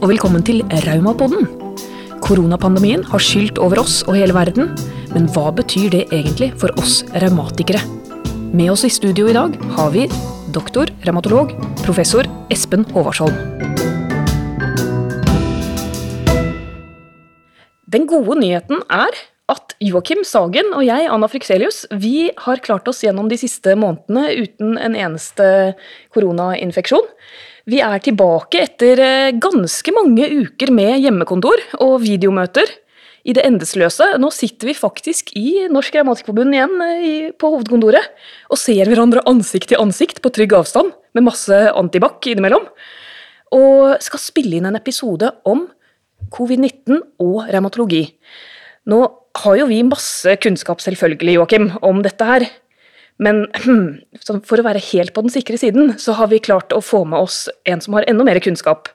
og velkommen til Raumapodden. Koronapandemien har skylt over oss og hele verden, men hva betyr det egentlig for oss revmatikere? Med oss i studio i dag har vi doktor, revmatolog, professor Espen Håvardsholm. Den gode nyheten er at Joakim Sagen og jeg, Anna Frikselius, vi har klart oss gjennom de siste månedene uten en eneste koronainfeksjon. Vi er tilbake etter eh, ganske mange uker med hjemmekontor og videomøter i det endesløse. Nå sitter vi faktisk i Norsk Grammatikkforbund igjen eh, på hovedkontoret og ser hverandre ansikt til ansikt på trygg avstand med masse antibac innimellom. Og skal spille inn en episode om covid-19 og revmatologi. Nå har jo vi masse kunnskap, selvfølgelig, Joakim, om dette her. Men for å være helt på den sikre siden, så har vi klart å få med oss en som har enda mer kunnskap.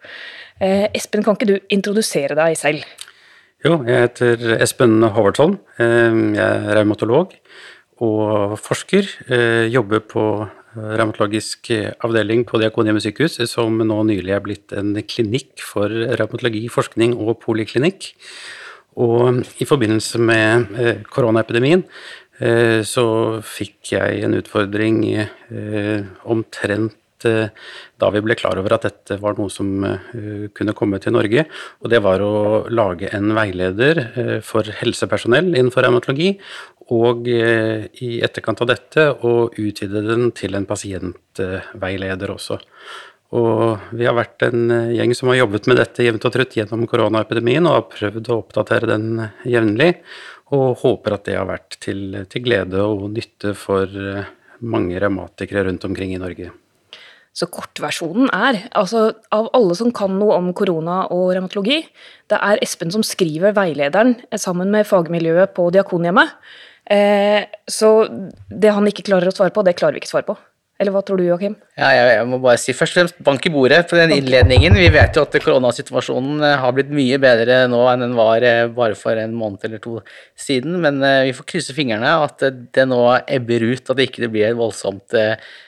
Eh, Espen, kan ikke du introdusere deg selv? Jo, jeg heter Espen Håvardsholm. Eh, jeg er revmatolog og forsker. Eh, jobber på revmatologisk avdeling på Diakonhjemmet sykehus, som nå nylig er blitt en klinikk for revmatologi, forskning og poliklinikk. Og i forbindelse med koronaepidemien så fikk jeg en utfordring eh, omtrent da vi ble klar over at dette var noe som kunne komme til Norge. Og det var å lage en veileder for helsepersonell innenfor revmatologi. Og i etterkant av dette å utvide den til en pasientveileder også. Og vi har vært en eh, gjeng som har jobbet med dette jevnt og trutt gjennom koronaepidemien, og har prøvd å oppdatere den jevnlig. Og håper at det har vært til, til glede og nytte for eh, mange revmatikere rundt omkring i Norge. Så kortversjonen er, altså av alle som kan noe om korona og revmatologi, det er Espen som skriver veilederen sammen med fagmiljøet på Diakonhjemmet. Eh, så det han ikke klarer å svare på, det klarer vi ikke svare på. Eller hva tror du, Joakim? Ja, jeg, jeg, må bare si først og fremst bank i bordet på den innledningen. Vi vet jo at koronasituasjonen eh, har blitt mye bedre nå enn den var eh, bare for en måned eller to siden. Men eh, vi får krysse fingrene at det nå ebber ut, at det ikke blir et voldsomt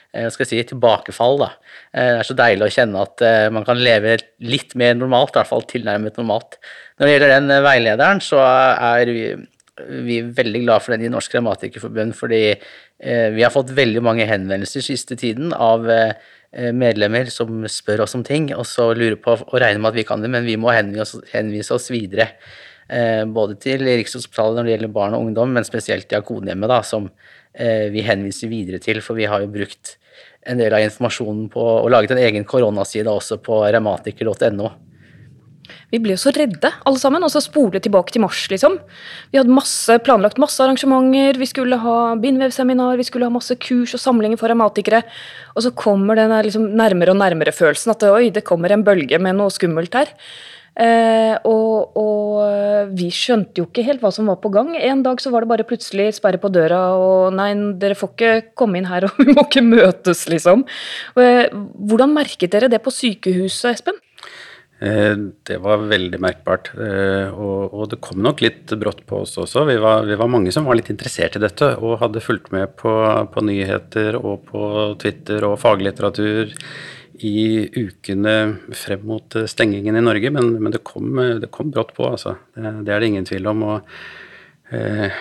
skal jeg si, tilbakefall. Da. Det er så deilig å kjenne at man kan leve litt mer normalt, i hvert fall tilnærmet normalt. Når det gjelder den veilederen, så er vi, vi er veldig glad for den i Norsk Grammatikerforbund, fordi vi har fått veldig mange henvendelser siste tiden av eh, medlemmer som spør oss om ting, og så lurer på og regner med at vi kan det, men vi må henvise oss, videre. Eh, både til Rikshospitalet når det gjelder barn og ungdom, men spesielt Diakonhjemmet, da, som vi henviser videre til, for vi har jo brukt en del av informasjonen på og laget en egen koronaside også på revmatiker.no. Vi ble jo så redde, alle sammen, og så spole tilbake til mars, liksom. Vi hadde masse, planlagt masse arrangementer, vi skulle ha bindvevseminar, vi skulle ha masse kurs og samlinger for revmatikere. Og så kommer den liksom nærmere og nærmere følelsen at oi, det kommer en bølge med noe skummelt her. Eh, og, og, vi skjønte jo ikke helt hva som var på gang. En dag så var det bare plutselig sperre på døra, og nei, dere får ikke komme inn her, og vi må ikke møtes, liksom. Eh, hvordan merket dere det på sykehuset, Espen? Eh, det var veldig merkbart. Eh, og, det kom nok litt brått på oss også. Vi var, vi var, mange som var litt interessert i dette og hadde fulgt med på, på nyheter og på Twitter og faglitteratur i ukene frem mot stengingen i Norge, men, men det, kom, det, kom, brått på, altså. Det, det, er det ingen tvil om. og eh,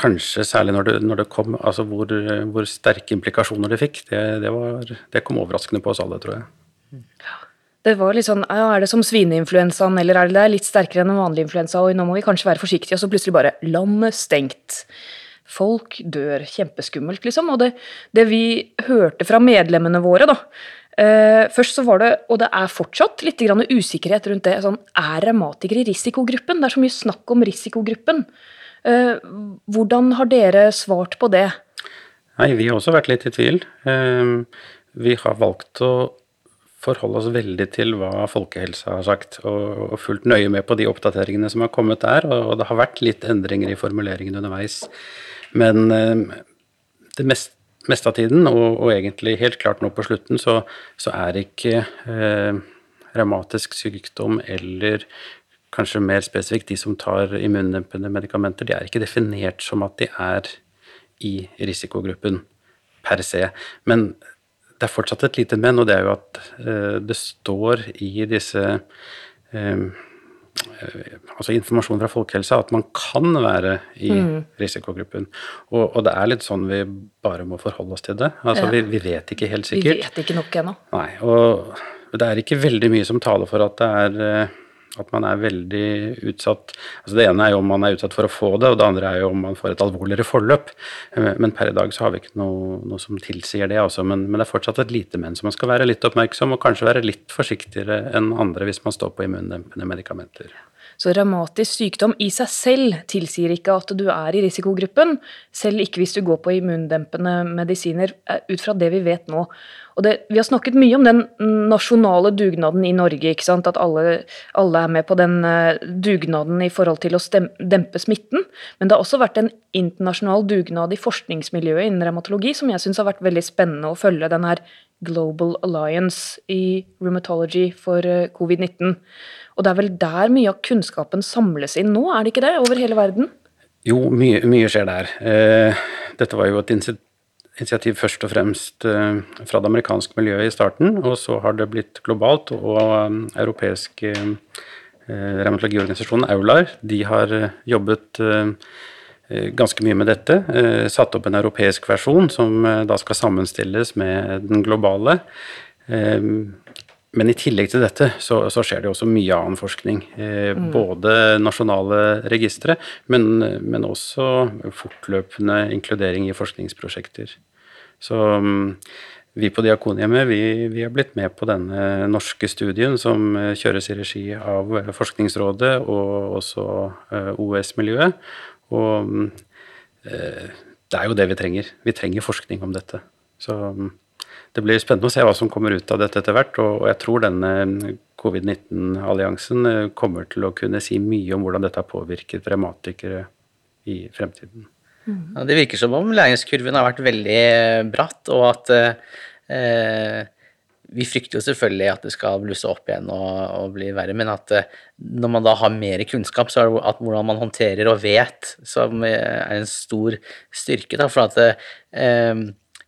Kanskje særlig når det, når det kom, altså hvor, hvor, sterke implikasjoner det fikk. Det, var, det kom overraskende på oss alle, tror jeg. Ja. Det var litt sånn, ja, Er det som svineinfluensaen, eller er det litt sterkere enn en vanlig influensa? Og nå må vi kanskje være forsiktige, og så plutselig bare landet stengt. Folk dør. Kjempeskummelt, liksom. Og det, det vi hørte fra medlemmene våre, da eh, Først så var det, og det er fortsatt, litt usikkerhet rundt det. sånn, Er revmatikere i risikogruppen? Det er så mye snakk om risikogruppen. Eh, hvordan har dere svart på det? Nei, vi har også vært litt i tvil. Eh, vi har valgt å forholde oss veldig til hva folkehelsa har sagt, og, og fulgt nøye med på de oppdateringene som har kommet der. Og, det har vært litt endringer i formuleringen underveis. Men eh, det meste meste av tiden, og, og, egentlig helt klart nå på slutten, så, så er ikke eh, revmatisk sykdom eller kanskje mer spesifikt de som tar immundempende medikamenter, de er ikke definert som at de er i risikogruppen per se. Men det er fortsatt et lite men, og det er jo at eh, det står i disse altså informasjon fra folkehelsa at man kan være i mm. risikogruppen. Og, og, det er litt sånn vi bare må forholde oss til det. Altså ja. vi, vi, vet ikke helt sikkert. Vi vet ikke nok ennå. Nei, og det er ikke veldig mye som taler for at det er eh, at man er veldig utsatt altså Det ene er jo om man er utsatt for å få det, og det andre er jo om man får et alvorligere forløp. Eh, men per i dag så har vi ikke noe, noe som tilsier det, altså. Men, men, det er fortsatt et lite men, så man skal være litt oppmerksom og kanskje være litt forsiktigere enn andre hvis man står på immundempende medikamenter. Så revmatisk sykdom i seg selv tilsier ikke at du er i risikogruppen, selv ikke hvis du går på immundempende medisiner, eh, ut fra det vi vet nå. Det, vi har snakket mye om den nasjonale dugnaden i Norge, at alle, alle er med på den uh, dugnaden i forhold til å stem, dempe smitten. Men det har også vært en internasjonal dugnad i forskningsmiljøet innen revmatologi som jeg syns har vært veldig spennende å følge. Den her Global Alliance i Rheumatology for uh, covid-19. Og det er vel der mye av kunnskapen samles inn nå, er det ikke det? Over hele verden? Jo, mye, mye skjer der. Eh, dette var jo et initiativ først og fremst eh, fra det amerikanske miljøet i starten, og så har det blitt globalt, og um, europeiske eh, Aular de har jobbet ganske mye med dette. Satt opp en europeisk versjon som da skal sammenstilles med den globale. Men i tillegg til dette så, så skjer det også mye annen forskning. Eh, mm. Både nasjonale registre, men, men, også fortløpende inkludering i forskningsprosjekter. Så um, vi på Diakonhjemmet vi, vi har blitt med på denne norske studien som uh, kjøres i regi av Forskningsrådet og også uh, OS-miljøet. Og um, uh, det er jo det vi trenger. Vi trenger forskning om dette. Så um, det blir spennende å se hva som kommer ut av dette etter hvert. Og jeg tror denne covid-19-alliansen eh, kommer til å kunne si mye om hvordan dette har påvirket revmatikere i fremtiden. Mm. Ja, det virker som om læringskurven har vært veldig eh, bratt, og at eh, vi frykter jo selvfølgelig at det skal blusse opp igjen og, og bli verre, men at eh, når man da har mer kunnskap, så er det at hvordan man håndterer og vet, som er en stor styrke. Da, for at eh,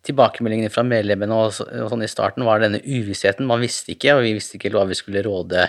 tilbakemeldingene fra medlemmene og, og sånn i starten var denne uvissheten. Man visste ikke, og vi visste ikke hva vi skulle råde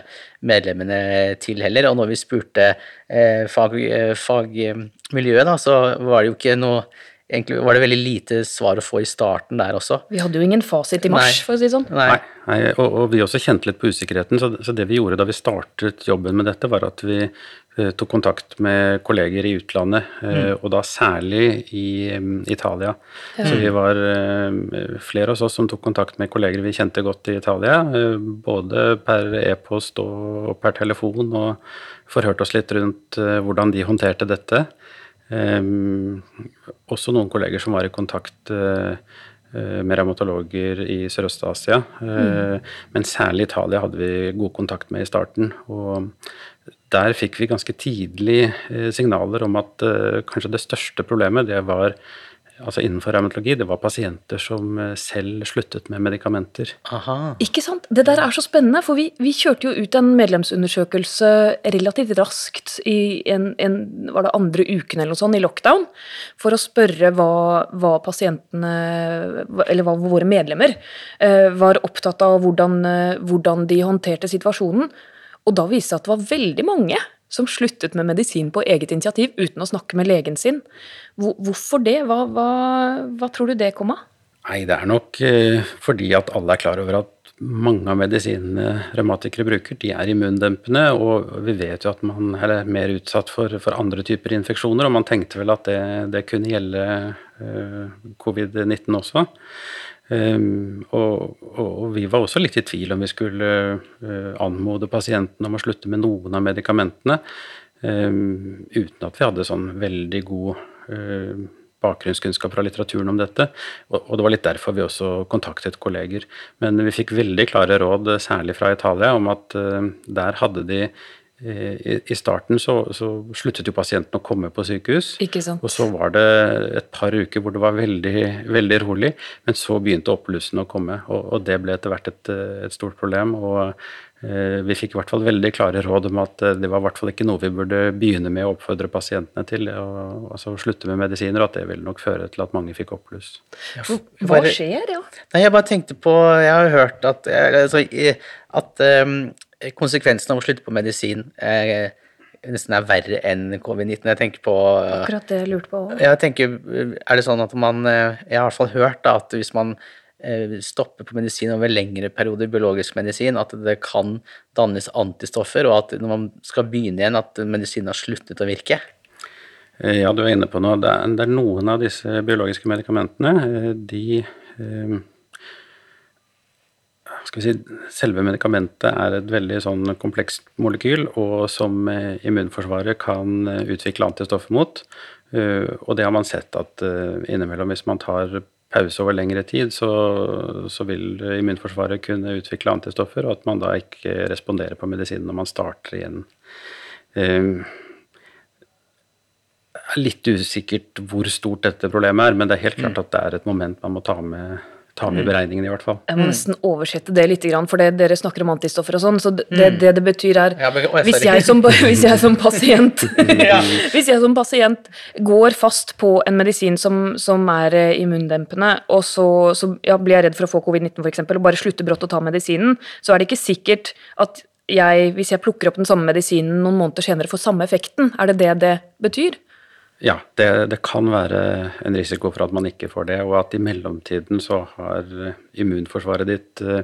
medlemmene til heller. Og når vi spurte eh, fag, eh, fagmiljøet, da, så var det jo ikke noe Egentlig var det veldig lite svar å få i starten der også. Vi hadde jo ingen fasit i mars, Nei. for å si det sånn. Nei, Nei og, og, vi også kjente litt på usikkerheten. Så, så, det vi gjorde da vi startet jobben med dette, var at vi tok kontakt med kolleger i utlandet, eh, mm. og da særlig i um, Italia. Ja. Så vi var uh, flere av oss som tok kontakt med kolleger vi kjente godt i Italia. Både per e-post og, per telefon, og forhørte oss litt rundt hvordan de håndterte dette. Um, også noen kolleger som var i kontakt med revmatologer i Sørøst-Asia. Mm. Men særlig Italia hadde vi god kontakt med i starten. Og der fikk vi ganske tidlig eh, signaler om at eh, kanskje det største problemet det var altså innenfor revmatologi, det var pasienter som eh, selv sluttet med medikamenter. Aha. Ikke sant? Det der er så spennende, for vi, vi kjørte jo ut en medlemsundersøkelse relativt raskt i en, en, var det andre uken eller noe sånt, i lockdown, for å spørre hva, hva pasientene, eller hva våre medlemmer, var opptatt av hvordan, hvordan de håndterte situasjonen. Og da viste det seg at det var veldig mange som sluttet med medisin på eget initiativ uten å snakke med legen sin. Hvorfor det? Hva, hva, hva tror du det kom av? Nei, det er nok eh, fordi at alle er klar over at mange av medisinene revmatikere bruker, de er immundempende, og vi vet jo at man er mer utsatt for, for andre typer infeksjoner, og man tenkte vel at det, det kunne gjelde uh, covid-19 også. Um, og, og, vi var også litt i tvil om vi skulle uh, anmode pasienten om å slutte med noen av medikamentene, um, uten at vi hadde sånn veldig god uh, bakgrunnskunnskap fra litteraturen om dette. Og, det var litt derfor vi også kontaktet kolleger. Men vi fikk veldig klare råd, særlig fra Italia, om at der hadde de i starten så, så, sluttet jo pasienten å komme på sykehus. Og så var det et par uker hvor det var veldig, veldig rolig, men så begynte oppblussen å komme. Og, og, det ble etter hvert et, et stort problem. Og eh, vi fikk i hvert fall veldig klare råd om at eh, det var i hvert fall ikke noe vi burde begynne med å oppfordre pasientene til. Og, altså slutte med medisiner, og at det ville nok føre til at mange fikk oppbluss. Hva skjer, ja? Nei, jeg bare tenkte på Jeg har hørt at, altså, at um, konsekvensen av å slutte på medisin eh, nesten er verre enn covid-19. Jeg tenker på eh, Akkurat det jeg lurte på òg. jeg tenker, Er det sånn at man eh, Jeg har i hvert fall hørt da, at hvis man eh, stopper på medisin over lengre perioder, biologisk medisin, at det kan dannes antistoffer, og at når man skal begynne igjen, at medisinen har sluttet å virke. Eh, Ja, du er inne på noe. Det er, noen av disse biologiske medikamentene, eh, de eh, skal vi si, Selve medikamentet er et veldig sånn komplekst molekyl, og som eh, immunforsvaret kan eh, utvikle antistoffer mot. Eh, Og det har man sett at innimellom, hvis man tar pause over lengre tid, så, så vil immunforsvaret kunne utvikle antistoffer, og at man da ikke responderer på medisinen når man starter igjen. Det er litt usikkert hvor stort dette problemet er, men det er helt klart at det er et moment man må ta med, ta med i beregningen, i hvert fall. Jeg må nesten oversette det litt, for det, dere snakker om antistoffer og sånn. Så det det, det, det betyr er Ja, men- å, hvis, jeg som, hvis jeg som pasient Hvis jeg som pasient går fast på en medisin som, som er eh, immundempende, og så, så ja, blir jeg redd for å få covid-19 f.eks., og bare slutter brått å ta medisinen, så er det ikke sikkert at jeg, hvis jeg plukker opp den samme medisinen noen måneder senere, får samme effekten. Er det det det betyr? Ja, det, det kan være en risiko for at man ikke får det, og at i mellomtiden så har immunforsvaret ditt eh,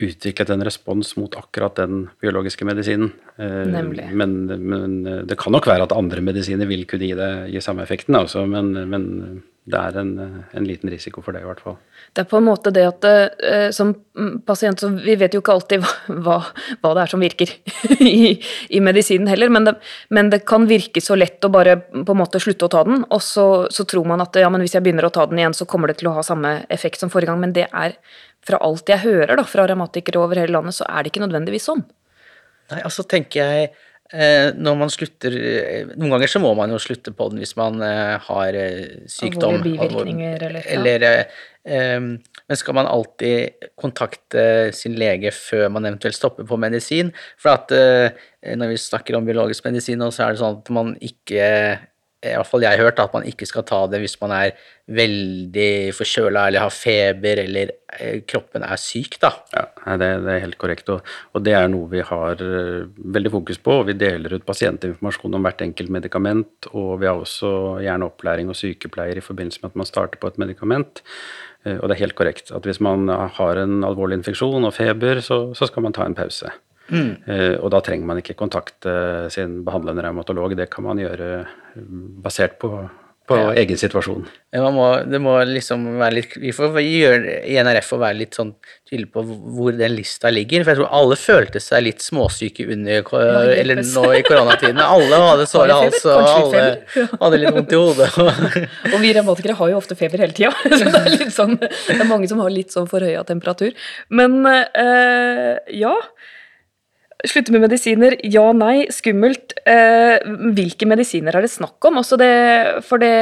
utviklet en respons mot akkurat den biologiske medisinen. Eh, Nemlig. Men, men eh, det kan nok være at andre medisiner vil kunne gi, det, gi samme effekten, altså, men, men det er en, en liten risiko for det, i hvert fall. Det er på en måte det at eh, som pasient så Vi vet jo ikke alltid hva, hva, hva det er som virker i, i medisinen heller, men det, men det kan virke så lett å bare på en måte slutte å ta den, og så, så tror man at ja, men hvis jeg begynner å ta den igjen, så kommer det til å ha samme effekt som forrige gang. Men det er fra alt jeg hører da, fra revmatikere over hele landet, så er det ikke nødvendigvis sånn. Nei, altså tenker jeg eh, når man slutter eh, Noen ganger så må man jo slutte på den hvis man eh, har eh, sykdom. Bivirkninger, eller- ja. eller eh, Men skal man alltid kontakte sin lege før man eventuelt stopper på medisin? For at eh, når vi snakker om biologisk medisin, så er det sånn at man ikke i hvert fall jeg har hørt at man ikke skal ta det hvis man er veldig forkjøla eller har feber eller eh, kroppen er syk, da. Ja, det, det er helt korrekt, og, og det er noe vi har eh, veldig fokus på. og Vi deler ut pasientinformasjon om hvert enkelt medikament, og vi har også gjerne opplæring og sykepleier i forbindelse med at man starter på et medikament. Eh, Og det er helt korrekt at hvis man har en alvorlig infeksjon og feber, så, så skal man ta en pause. Eh, Og da trenger man ikke kontakte sin behandlende revmatolog, det kan man gjøre eh, basert på, på Ja. egen situasjon. Man må, det må liksom være litt Vi får gjøre i NRF å være litt sånn tydelig på hvor den lista ligger. For jeg tror alle følte seg litt småsyke under. Eller nå i koronatiden. Alle hadde såre hals, og alle hadde litt vondt i hodet. Og vi revmatikere har jo ofte feber hele tida, så det er, litt sånn, det er mange som har litt sånn forhøya temperatur. Men øh, ja. Slutte med medisiner, ja, nei, skummelt. Eh, hvilke medisiner er det snakk om? Det, for det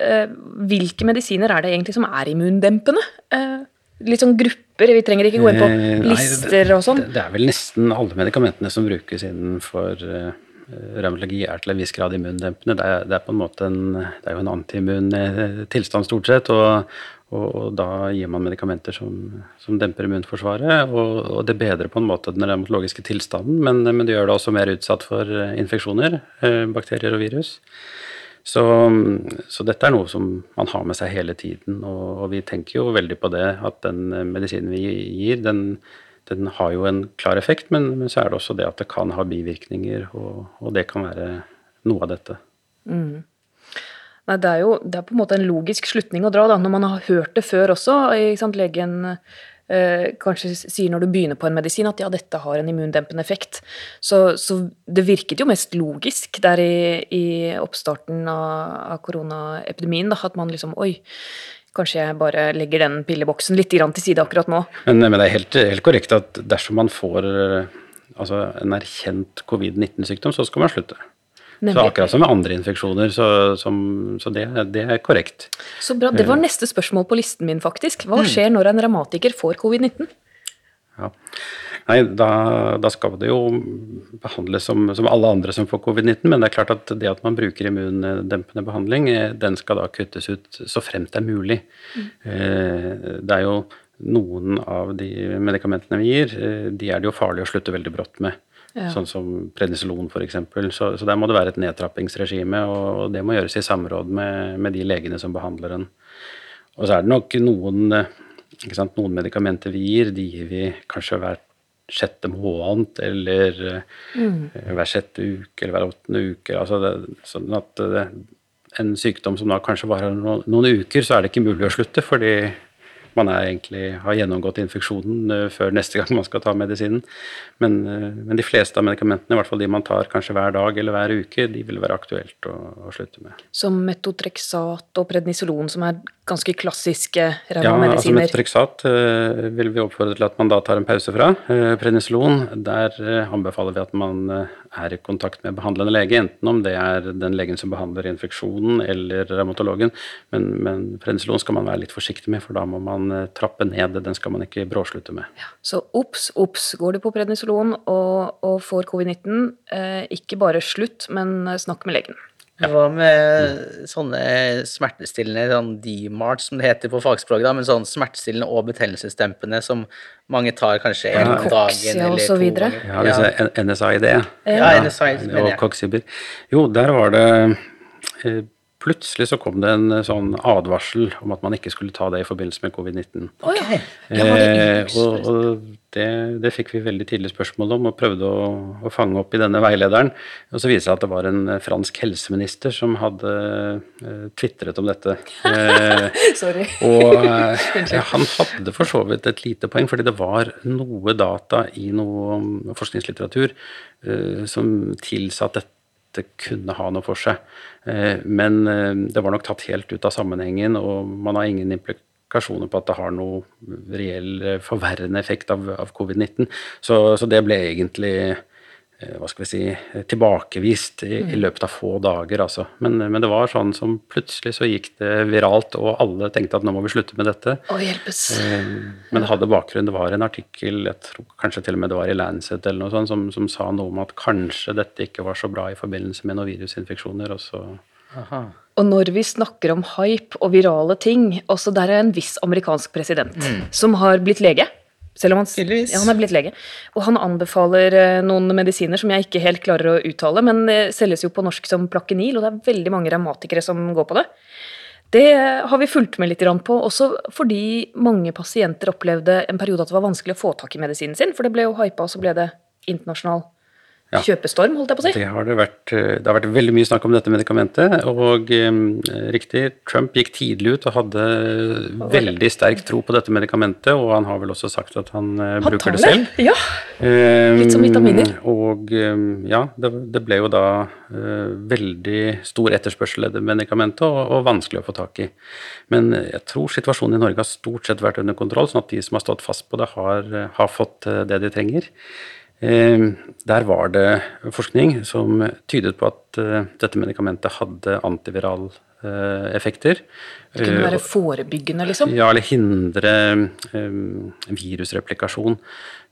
eh, Hvilke medisiner er det egentlig som er immundempende? Eh, litt sånn grupper, vi trenger ikke gå inn på Eh, lister og sånn. Det, det er vel nesten alle medikamentene som brukes innenfor uh, revmatologi er til en viss grad immundempende. Det er, det er på en måte en, det er jo en antiimmun eh, tilstand stort sett, og, og, og da gir man medikamenter som, som demper immunforsvaret, og, og det bedrer på en måte den dermatologiske tilstanden, men, men det gjør det også mer utsatt for eh, infeksjoner, eh, bakterier og virus. Så, så dette er noe som man har med seg hele tiden, og, og vi tenker jo veldig på det, at den eh, medisinen vi gir, den, den har jo en klar effekt, men, men så er det også det at det kan ha bivirkninger, og, og det kan være noe av dette. Nei, det er jo det er på en måte en logisk slutning å dra, da, når man har hørt det før også. Sant? Legen eh, kanskje sier når du begynner på en medisin at ja, dette har en immundempende effekt. Så, så det virket jo mest logisk der i, i oppstarten av, av koronaepidemien, da, at man liksom Oi, kanskje jeg bare legger den pilleboksen litt til side akkurat nå. Men, men det er helt, helt korrekt at dersom man får eh, altså en erkjent covid-19-sykdom, så skal man slutte. Så akkurat som med andre infeksjoner, så, som, så det, det er korrekt. Så bra. Det var neste spørsmål på listen min, faktisk. Hva skjer når en revmatiker får covid-19? Ja. Nei, da, da skal det jo behandles som, som alle andre som får covid-19, men det er klart at det at man bruker immundempende behandling, eh, den skal da kuttes ut så fremt det er mulig. Mm. Det er jo noen av de medikamentene vi gir, eh, de er det jo farlig å slutte veldig brått med. Ja. Sånn som prednisolon f.eks. Så, så der må det være et nedtrappingsregime, og, det må gjøres i samråd med, med de legene som behandler den. Og så er det nok noen, eh, sant, noen medikamenter vi gir, de gir vi kanskje hvert sjette måned eller mm. hver sjette uke eller hver åttende uke. Altså det, sånn at det, en sykdom som da kanskje varer noen, noen uker, så er det ikke mulig å slutte fordi man egentlig har gjennomgått infeksjonen eh, før neste gang man skal ta medisinen. Men, eh, men de fleste av medikamentene, i hvert fall de man tar kanskje hver dag eller hver uke, de vil være aktuelt å, å slutte med. Som metotrexat og prednisolon, som er ganske klassiske Ja, altså med Metotrexat eh, vil vi oppfordre til at man da tar en pause fra. Uh, prednisolon, der uh, anbefaler vi at man er i kontakt med behandlende lege, enten om det er den legen som behandler infeksjonen eller revmatologen, men, men prednisolon skal man være litt forsiktig med, for da må man trappe ned. Den skal man ikke bråslutte med. Så obs, obs. Går du på prednisolon og, og får covid-19, eh, ikke bare slutt, men snakk med legen. Hva med sånne smertestillende, sånn DMART som det heter på fagspråket, da, men sånn smertestillende og betennelsesdempende som mange tar kanskje en Ja. dagen eller to så videre. Ja, N- NSAID. Ja, NSAID, mener og jeg. Jo, der var det eh, Plutselig så kom det en eh, sånn advarsel om at man ikke skulle ta det i forbindelse med covid-19. Okay. Eh, det og og det, det fikk vi veldig tidlig spørsmål om, og prøvde å, å fange opp i denne veilederen. Og så viser det seg at det var en eh, fransk helseminister som hadde eh, tvitret om dette. Eh, Sorry. og eh, han hadde for så vidt et lite poeng, fordi det var noe data i noe um, forskningslitteratur eh, som tilsa at dette kunne ha noe for seg. Eh, men eh, det var nok tatt helt ut av sammenhengen, og man har ingen implikasjoner på at det har noe reell eh, forverrende effekt av, av covid-19. Så, det ble egentlig hva skal vi si, tilbakevist i, i løpet av få dager, altså. Men, men det var sånn som plutselig så gikk det viralt, og alle tenkte at nå må vi slutte med dette. Å hjelpes. Eh, Men det hadde bakgrunn. Det var en artikkel, jeg tror kanskje til og med det var i Lancet eller noe sånt, som, som sa noe om at kanskje dette ikke var så bra i forbindelse med noen virusinfeksjoner. Og så Aha. Og når vi snakker om hype og virale ting også Der er en viss amerikansk president som har blitt lege. Selv om han, ja, han er blitt lege. Og han anbefaler eh, noen medisiner som jeg ikke helt klarer å uttale, men det selges jo på norsk som Plakenil, og det er veldig mange revmatikere som går på det. Det har vi fulgt med litt på, også fordi mange pasienter opplevde en periode at det var vanskelig å få tak i medisinen sin, for det ble jo hypa, og så ble det internasjonal Ja. kjøpestorm, holdt jeg på å si. det har det vært. eh, Det har vært veldig mye snakk om dette medikamentet. Og eh, riktig, Trump gikk tidlig ut og hadde veldig sterk tro på dette medikamentet, og han har vel også sagt at han eh, Han bruker tar det selv. Ja. Litt som vitaminer. Um, Og um, ja, det, det ble jo da uh, veldig stor etterspørsel etter medikamentet og, og vanskelig å få tak i. Men jeg tror situasjonen i Norge har stort sett vært under kontroll, sånn at de som har stått fast på det, har, har fått det de trenger. Eh, Der var det forskning som tydet på at eh, dette medikamentet hadde antivirale eh, effekter. Det kunne Eh, være forebyggende, liksom. ja, eller hindre um, virusreplikasjon.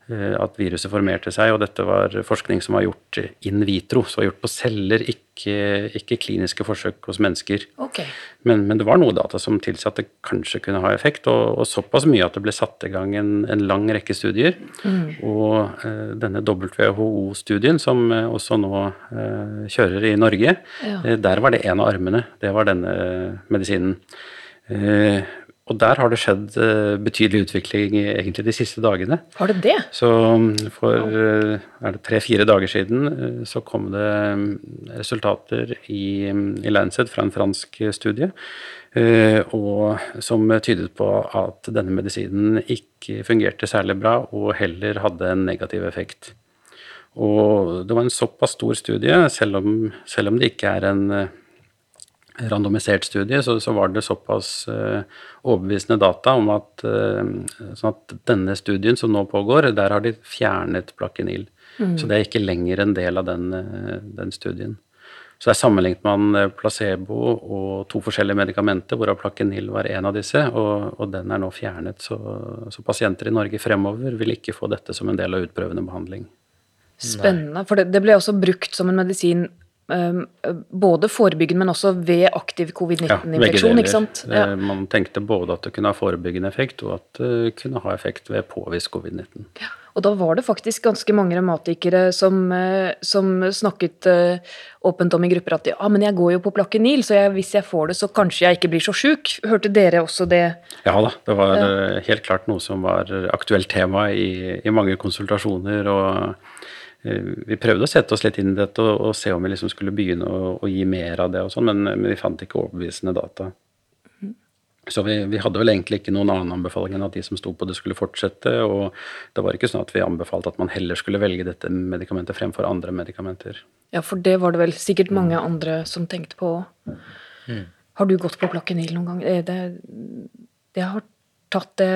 Eh, At viruset formerte seg. Og dette var forskning som var gjort in vitro, så gjort på celler, ikke, ikke kliniske forsøk hos mennesker. Okay. Men, men det var noe data som tilsa at det kanskje kunne ha effekt, og, og såpass mye at det ble satt i gang en, en lang rekke studier. Og eh, denne WHO-studien, som eh, også nå eh, kjører i Norge, Ja. eh, der var det en av armene. Det var denne medisinen. Og der har det skjedd eh, betydelig utvikling egentlig de siste dagene. Har det det? Så mm, for eh, tre-fire dager siden eh, så kom det mm, resultater i, mm, i Lancet fra en fransk studie, og som tydet på at denne medisinen ikke fungerte særlig bra, og heller hadde en negativ effekt. Og det var en såpass stor studie, selv om, selv om det ikke er en randomisert studie, så, så var det såpass uh, overbevisende data om at, uh, sånn at denne studien som nå pågår, der har de fjernet plakenil. Så det er ikke lenger en del av den, uh, den studien. Så der sammenlignet man placebo og to forskjellige medikamenter, hvorav plakenil var en av disse, og, og den er nå fjernet. Så, så pasienter i Norge fremover vil ikke få dette som en del av utprøvende behandling. Spennende. For det, det ble også brukt som en medisin både forebyggende, men også ved aktiv covid-19-infeksjon. Ja, sant? Ja. Eh, Man tenkte både at det kunne ha forebyggende effekt, og at det kunne ha effekt ved påvist covid-19. Ja, Og da var det faktisk ganske mange revmatikere som, eh, som snakket eh, åpent om i grupper at ja, men jeg går jo på Plakenil, så jeg, hvis jeg får det, så kanskje jeg ikke blir så sjuk. Hørte dere også det? Ja da, det var eh, helt klart noe som var aktuelt tema i, i mange konsultasjoner. og eh, Vi prøvde å sette oss litt inn i dette og, og se om vi liksom skulle begynne å, å gi mer av det, og sånn, men, men vi fant ikke overbevisende data. Så vi, vi hadde vel egentlig ikke noen annen anbefaling enn at de som sto på det, skulle fortsette. Og det var ikke sånn at vi anbefalte at man heller skulle velge dette medikamentet fremfor andre medikamenter. Ja, for det var det vel sikkert mange andre som tenkte på. Har du gått på Plakenil noen gang? Det, Det, det har tatt det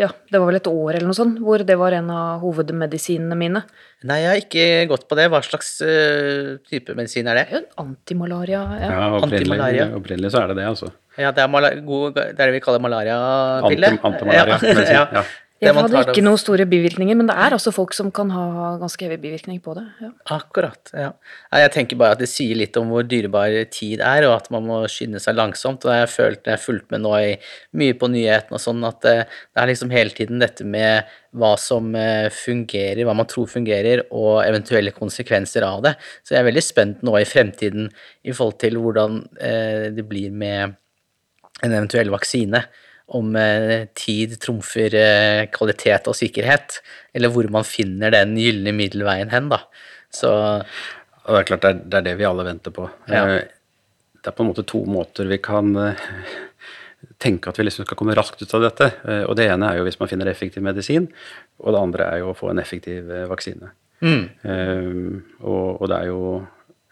Ja, det var vel et år eller noe sånt, hvor det var en av hovedmedisinene mine. Nei, jeg har ikke gått på det. Hva slags uh, type medisin er Det antimalaria. Ja. Ja, opprinnelig, Antimalaria. opprinnelig så er det det, altså. Ja, det er, det er det vi kaller malariapille. Anti- antimalaria, Ja, ja. Jeg hadde ikke noen store bivirkninger, men det er altså folk som kan ha ganske hevig bivirkning på det. Ja. Akkurat. ja. Jeg tenker bare at det sier litt om hvor dyrebar tid er, og at man må skynde seg langsomt. Og jeg har følt, jeg har fulgt med nå i, mye på nyhetene og sånn, at det, det er liksom hele tiden dette med hva som eh, fungerer, hva man tror fungerer, og eventuelle konsekvenser av det. Så jeg er veldig spent nå i fremtiden i forhold til hvordan eh, det blir med en eventuell vaksine. Om eh, tid trumfer eh, kvalitet og sikkerhet, eller hvor man finner den gylne middelveien hen, da. Så Og det er klart det er, det er det vi alle venter på. Ja. Eh, Det er på en måte to måter vi kan tenke at vi liksom skal komme raskt ut av dette. Og det ene er jo hvis man finner effektiv medisin, og det andre er jo å få en effektiv vaksine. mm, Um, Og, og det er jo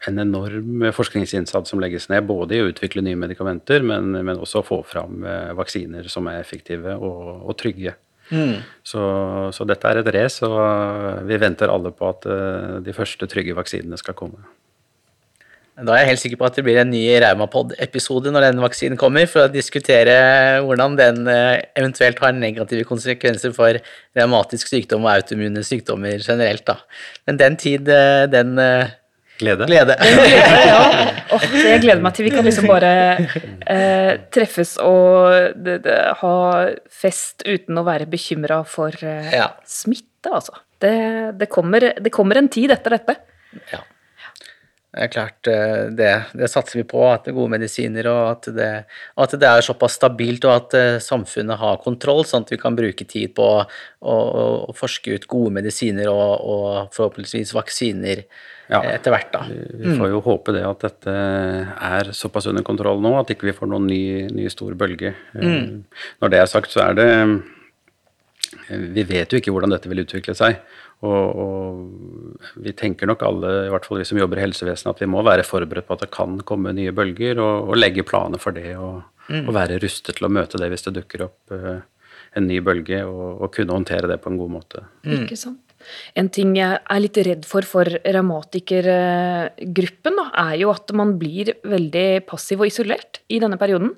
en enorm forskningsinnsats som legges ned, både i å utvikle nye medikamenter, men, men også å få fram eh, vaksiner som er effektive og, og trygge. mm. Så, så dette er et race, og vi venter alle på at eh, de første trygge vaksinene skal komme. Da er jeg helt sikker på at det blir en ny Raumapod-episode når den vaksinen kommer, for å diskutere hvordan den eh, eventuelt har negative konsekvenser for revmatisk sykdom og autoimmune sykdommer generelt. Da. Men den tid, den eh, Glede? glede. ja. Oh, jeg gleder meg til vi kan liksom bare eh, treffes og de, de, ha fest uten å være bekymra for eh, Ja. smitte, altså. Det, det, kommer, det kommer en tid etter dette. Ja. Er klart, eh, det, det satser vi på, at det er gode medisiner, og at det, at det er såpass stabilt, og at eh, samfunnet har kontroll, sånn at vi kan bruke tid på å, å, å forske ut gode medisiner og, og forhåpentligvis vaksiner Ja. eh, etter hvert. da. Vi får jo håpe det at dette er såpass under kontroll nå at ikke vi får noen ny, ny stor bølge. Mm. Når det er sagt, så er det Vi vet jo ikke hvordan dette vil utvikle seg. Og, og vi tenker nok alle, i hvert fall vi som jobber i helsevesenet, at vi må være forberedt på at det kan komme nye bølger, og, og legge planer for det. Og, og være rustet til å møte det hvis det dukker opp uh, en ny bølge, og, og kunne håndtere det på en god måte. Ikke sant? En ting jeg er litt redd for for revmatikergruppen, er jo at man blir veldig passiv og isolert i denne perioden.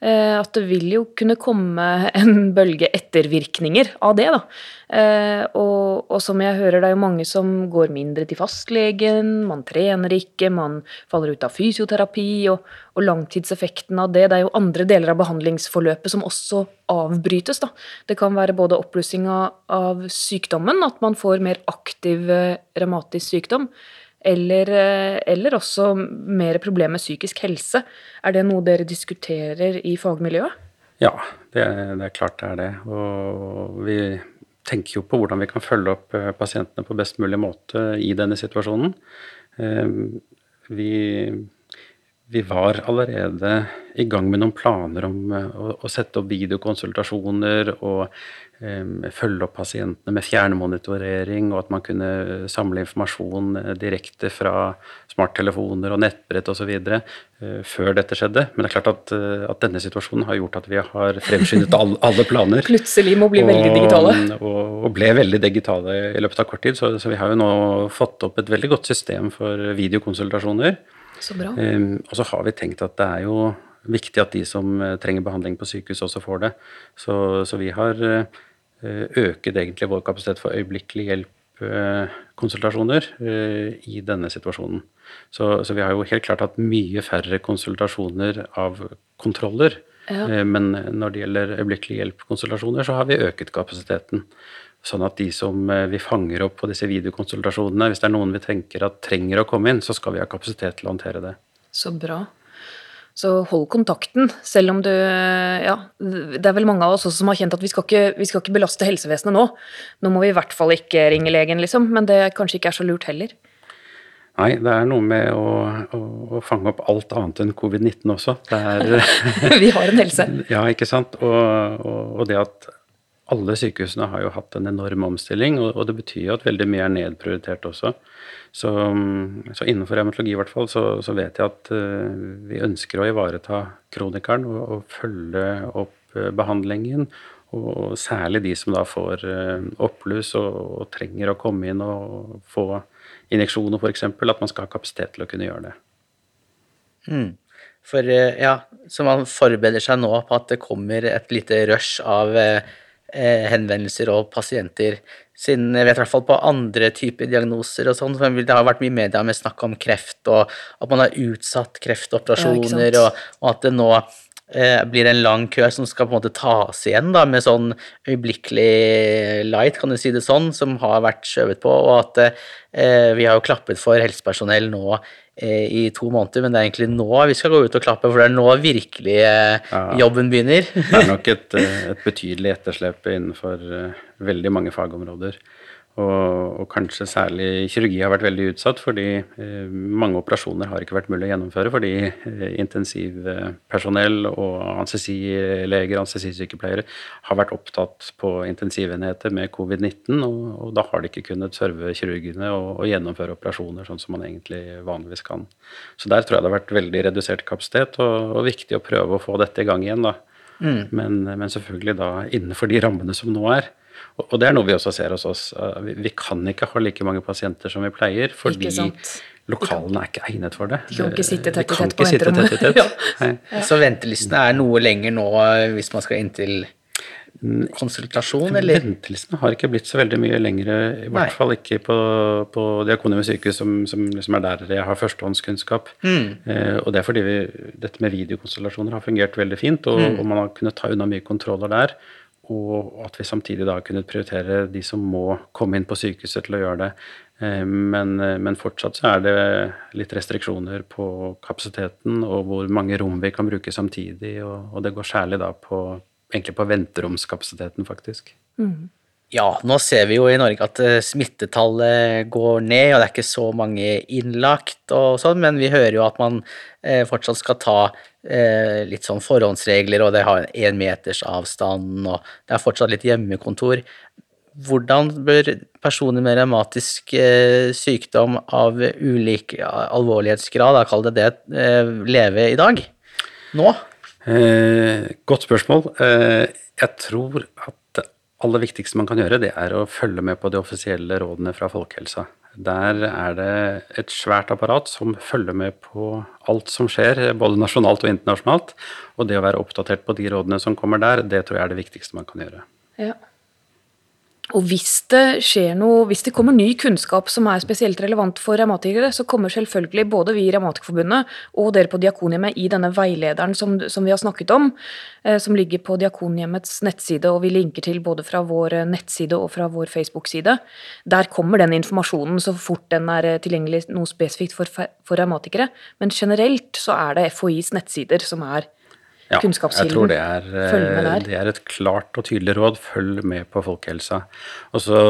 Eh, At det vil jo kunne komme en bølge ettervirkninger av det. da. Eh, Og, og som jeg hører, det er jo mange som går mindre til fastlegen, man trener ikke, man faller ut av fysioterapi, og, og langtidseffekten av det. Det er jo andre deler av behandlingsforløpet som også avbrytes. da. Det kan være både oppblussing av, av sykdommen, at man får mer aktiv eh, revmatisk sykdom, eller, eh, eller også mer problemer med psykisk helse. Er det noe dere diskuterer i fagmiljøet? Ja, det, det er klart det er det. Og vi tenker jo på hvordan vi kan følge opp eh, pasientene på best mulig måte i denne situasjonen. Eh, Vi, vi var allerede i gang med noen planer om å, å sette opp videokonsultasjoner og følge opp pasientene med fjernmonitorering, og at man kunne samle informasjon eh, direkte fra smarttelefoner og nettbrett osv. Uh, før dette skjedde. Men det er klart at, eh, at denne situasjonen har gjort at vi har fremskyndet alle planer. Plutselig må bli veldig digitale. Og, og ble veldig digitale i løpet av kort tid. Så, så vi har jo nå fått opp et veldig godt system for videokonsultasjoner. Så bra. Um, og så har vi tenkt at det er jo viktig at de som eh, trenger behandling på sykehus, også får det. Så, så vi har eh, øket egentlig vår kapasitet for øyeblikkelig hjelp-konsultasjoner i denne situasjonen. Så, så, vi har jo helt klart hatt mye færre konsultasjoner av kontroller. Ja. Men når det gjelder øyeblikkelig hjelp-konsultasjoner, så har vi øket kapasiteten. Sånn at de som vi fanger opp på disse videokonsultasjonene, hvis det er noen vi tenker at trenger å komme inn, så skal vi ha kapasitet til å håndtere det. Så bra. Så hold kontakten, selv om du Ja, det er vel mange av oss også som har kjent at vi skal ikke, vi skal ikke belaste helsevesenet nå. Nå må vi i hvert fall ikke ringe legen, liksom. Men det kanskje ikke er så lurt heller. Nei, det er noe med å, å, å fange opp alt annet enn covid-19 også. Er, vi har en helse. Ja, ikke sant. Og, og, og det at alle sykehusene har jo hatt en enorm omstilling, og, og det betyr jo at veldig mye er nedprioritert også. Så, så innenfor revmatologi i hvert fall, så, så, vet jeg at uh, vi ønsker å ivareta kronikeren og, og følge opp uh, behandlingen. Og særlig de som da får uh, oppbluss og, og, trenger å komme inn og få injeksjoner f.eks. At man skal ha kapasitet til å kunne gjøre det. Mm. For ja, så man forbereder seg nå på at det kommer et lite rush av Eh, henvendelser og pasienter. Siden jeg vet i hvert fall på andre typer diagnoser og sånn, det har vært mye media med snakk om kreft, og at man har utsatt kreftoperasjoner, ja, og, og, at det nå eh, blir en lang kø som skal på en måte tas igjen da, med sånn øyeblikkelig light, kan du si det sånn, som har vært skjøvet på, og at eh, vi har jo klappet for helsepersonell nå i to måneder, men det er egentlig nå vi skal gå ut og klappe, for det er nå virkelig eh, jobben begynner. det er nok et, eh, et betydelig etterslep innenfor veldig mange fagområder. Og, og, kanskje særlig kirurgi har vært veldig utsatt, fordi eh, mange operasjoner har ikke vært mulig å gjennomføre fordi eh, intensivpersonell og anestesileger, anestesisykepleiere har vært opptatt på intensivenheter med covid-19, og, og, da har de ikke kunnet serve kirurgene og, og, gjennomføre operasjoner sånn som man egentlig vanligvis kan. Så der tror jeg det har vært veldig redusert kapasitet, og, viktig å prøve å få dette i gang igjen, da. Mm. Men, men selvfølgelig da innenfor de rammene som nå er. Og det er noe vi også ser hos oss. Vi kan ikke ha like mange pasienter som vi pleier, fordi lokalene er ikke egnet for det. De kan ikke sitte tett i tett på venterommet. ja. Så ventelistene er noe lenger nå hvis man skal inn til konsultasjon, eller? Ventelistene har ikke blitt så veldig mye lengre, i hvert Nei. fall ikke på, på Diakonhjemmet sykehus, som, som liksom er der jeg har førstehåndskunnskap. Mm. Eh, og det er fordi vi, dette med videokonsultasjoner har fungert veldig fint, og, mm. og man har kunnet ta unna mye kontroller der og at vi samtidig da kunne prioritere de som må komme inn på sykehuset til å gjøre det. Eh, men, men, fortsatt så er det litt restriksjoner på kapasiteten og hvor mange rom vi kan bruke samtidig, og, og det går særlig da på, egentlig på venteromskapasiteten, faktisk. Mm. Ja, nå ser vi jo i Norge at eh, smittetallet går ned, og det er ikke så mange innlagt og sånn, men vi hører jo at man eh, fortsatt skal ta eh, litt sånn forhåndsregler, og de har én meters avstand, og det er fortsatt litt hjemmekontor. Hvordan bør personer med revmatisk sykdom av ulik alvorlighetsgrad, kall det det, leve i dag? Nå? Eh, godt spørsmål. Eh, jeg tror at aller viktigste man kan gjøre, det er å følge med på de offisielle rådene fra folkehelsa. Der er det et svært apparat som følger med på alt som skjer, både nasjonalt og internasjonalt. Og det å være oppdatert på de rådene som kommer der, det tror jeg er det viktigste man kan gjøre. Ja. Og hvis det skjer noe, hvis det kommer ny kunnskap som er spesielt relevant for revmatikere, så kommer selvfølgelig både vi i Revmatikerforbundet og dere på Diakonhjemmet i denne veilederen som, som, vi har snakket om, eh, som ligger på Diakonhjemmets nettside, og vi linker til både fra vår nettside og fra vår Facebook-side. Der kommer den informasjonen så fort den er tilgjengelig noe spesifikt for, for revmatikere. Men generelt så er det FHIs nettsider som er ja, kunnskapskilden. Jeg tror det er, eh, det er, et klart og tydelig råd. Følg med på folkehelsa. Og så,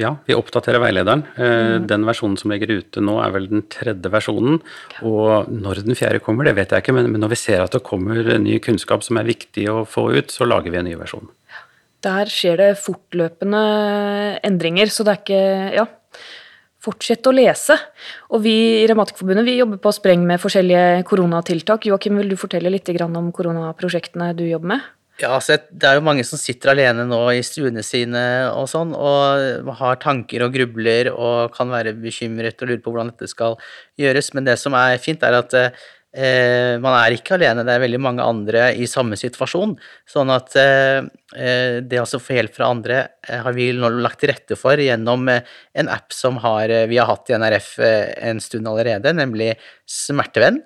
ja, vi oppdaterer veilederen. Eh, mm. Den versjonen som ligger ute nå, er vel den tredje versjonen. Og når den fjerde kommer, det vet jeg ikke, men, men når vi ser at det kommer ny kunnskap som er viktig å få ut, så lager vi en ny versjon. Der skjer det fortløpende endringer, så det er ikke Ja fortsette å lese. Og vi i Revmatikerforbundet vi jobber på spreng med forskjellige koronatiltak. Joakim, vil du fortelle litt om koronaprosjektene du jobber med? Ja, altså Det er jo mange som sitter alene nå i stuene sine og sånn, og har tanker og grubler og kan være bekymret og lure på hvordan dette skal gjøres. Men det som er fint, er at eh, man er ikke alene, det er veldig mange andre i samme situasjon. Sånn at eh, eh det å få hjelp fra andre eh, har vi nå lagt til rette for gjennom eh, en app som har, vi har hatt i NRF en stund allerede, nemlig Smertevenn.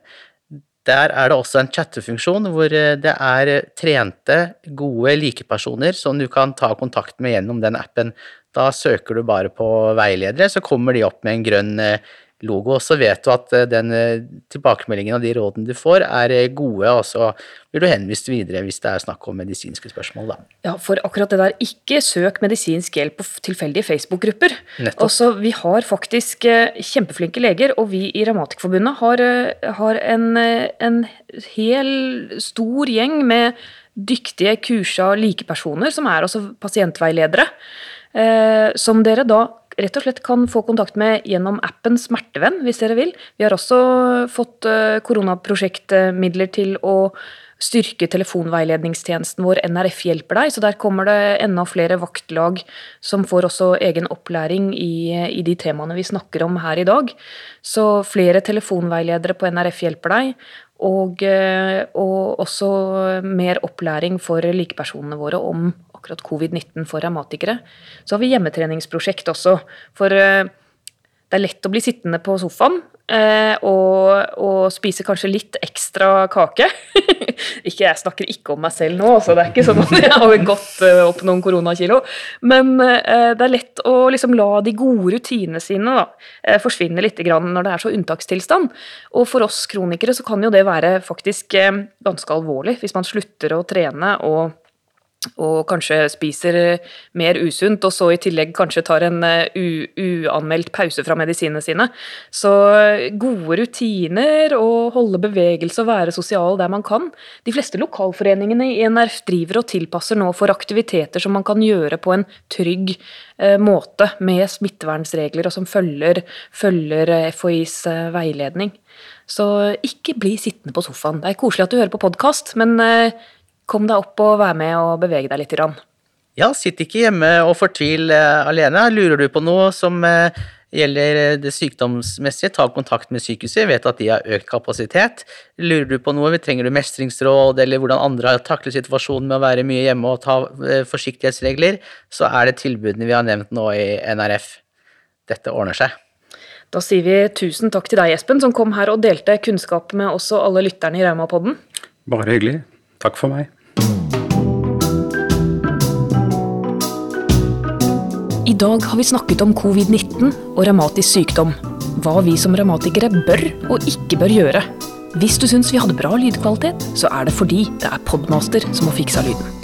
Der er det også en chattefunksjon hvor det er trente, gode likepersoner som du kan ta kontakt med gjennom den appen. Da søker du bare på veiledere, så kommer de opp med en grønn logo, så vet du at eh, den eh, tilbakemeldingen og de rådene du får, er eh, gode, og så blir du henvist videre hvis det er snakk om medisinske spørsmål. Da. Ja, for akkurat det der, ikke søk medisinsk hjelp på tilfeldige Facebook-grupper. Altså, vi har faktisk kjempeflinke leger, og vi i Revmatikerforbundet har, har en, en hel stor gjeng med dyktige, kursa likepersoner, som er også pasientveiledere. Eh, som dere da rett og slett kan få kontakt med gjennom appen Smertevenn, hvis dere vil. Vi har også fått eh, koronaprosjektmidler til å styrke telefonveiledningstjenesten vår NRF hjelper deg, så der kommer det enda flere vaktlag som får også egen opplæring i, i de temaene vi snakker om her i dag. Så flere telefonveiledere på NRF hjelper deg, og, eh, og også mer opplæring for likepersonene våre om akkurat covid-19 for revmatikere. Så har vi hjemmetreningsprosjekt også. For eh, det er lett å bli sittende på sofaen eh, og, og spise kanskje litt ekstra kake. ikke, jeg snakker ikke om meg selv nå, så det er ikke sånn at jeg har gått eh, opp noen koronakilo. Men det er lett å liksom la de gode rutinene sine da, forsvinne litt når det er så unntakstilstand. Og for oss kronikere så kan jo det være faktisk ganske alvorlig hvis man slutter å trene og og kanskje spiser mer usunt, og så i tillegg kanskje tar en eh, uanmeldt pause fra medisinene sine. Så gode rutiner og holde bevegelse og være sosial der man kan. De fleste lokalforeningene i NRF driver og tilpasser nå for aktiviteter som man kan gjøre på en trygg eh, måte med smittevernregler, og som følger, følger eh, FHIs veiledning. Så ikke bli sittende på sofaen. Det er koselig at du hører på podkast, men Kom deg opp og vær med og bevege deg litt. Grann. Ja, sitt ikke hjemme og fortvil eh, alene. Lurer du på noe som eh, gjelder eh, det sykdomsmessige, ta kontakt med sykehuset. Jeg vet at de har økt kapasitet. Lurer du på noe, trenger du mestringsråd, eller hvordan andre har taklet situasjonen med å være mye hjemme og ta forsiktighetsregler, så er det tilbudene vi har nevnt nå i NRF. Dette ordner seg. Da sier vi tusen takk til deg, Espen, som kom her og delte kunnskap med oss og alle lytterne i Raumapodden. Bare hyggelig. Takk for meg. Dag har vi snakket om covid-19 og revmatisk sykdom. Hva vi som revmatikere bør og ikke bør gjøre. Hvis du syns vi hadde bra lydkvalitet, så er det fordi det er Podmaster som har fiksa lyden.